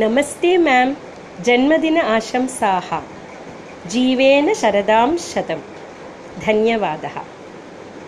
नमस्ते मेम्। जन्मदिन आशंसाः। जीवेन शरदां शतं धन्यवादः।